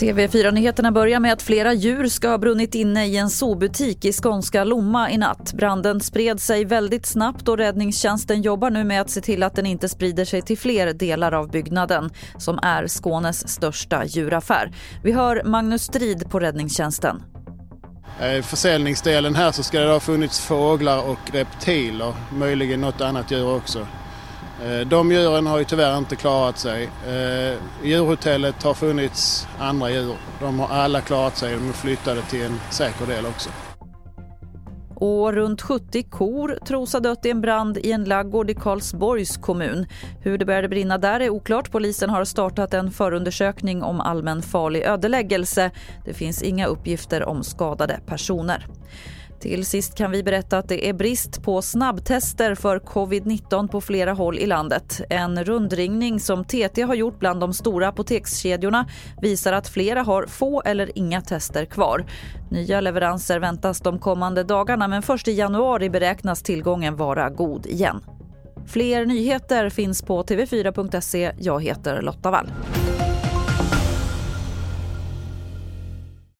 TV4-nyheterna börjar med att flera djur ska ha brunnit inne i en zoobutik i skånska Lomma i natt. Branden spred sig väldigt snabbt och räddningstjänsten jobbar nu med att se till att den inte sprider sig till fler delar av byggnaden som är Skånes största djuraffär. Vi hör Magnus Strid på räddningstjänsten. Eh, I försäljningsdelen här så ska det ha funnits fåglar och reptiler, möjligen något annat djur också. Eh, de djuren har ju tyvärr inte klarat sig. I djurhotellet har funnits andra djur. De har alla klarat sig. De är flyttade till en säker del också. Och runt 70 kor tros ha dött i en brand i en laggård i Karlsborgs kommun. Hur det började brinna där är oklart. Polisen har startat en förundersökning om allmän farlig ödeläggelse. Det finns inga uppgifter om skadade personer. Till sist kan vi berätta att det är brist på snabbtester för covid-19 på flera håll i landet. En rundringning som TT har gjort bland de stora apotekskedjorna visar att flera har få eller inga tester kvar. Nya leveranser väntas de kommande dagarna men först i januari beräknas tillgången vara god igen. Fler nyheter finns på tv4.se. Jag heter Lotta Wall.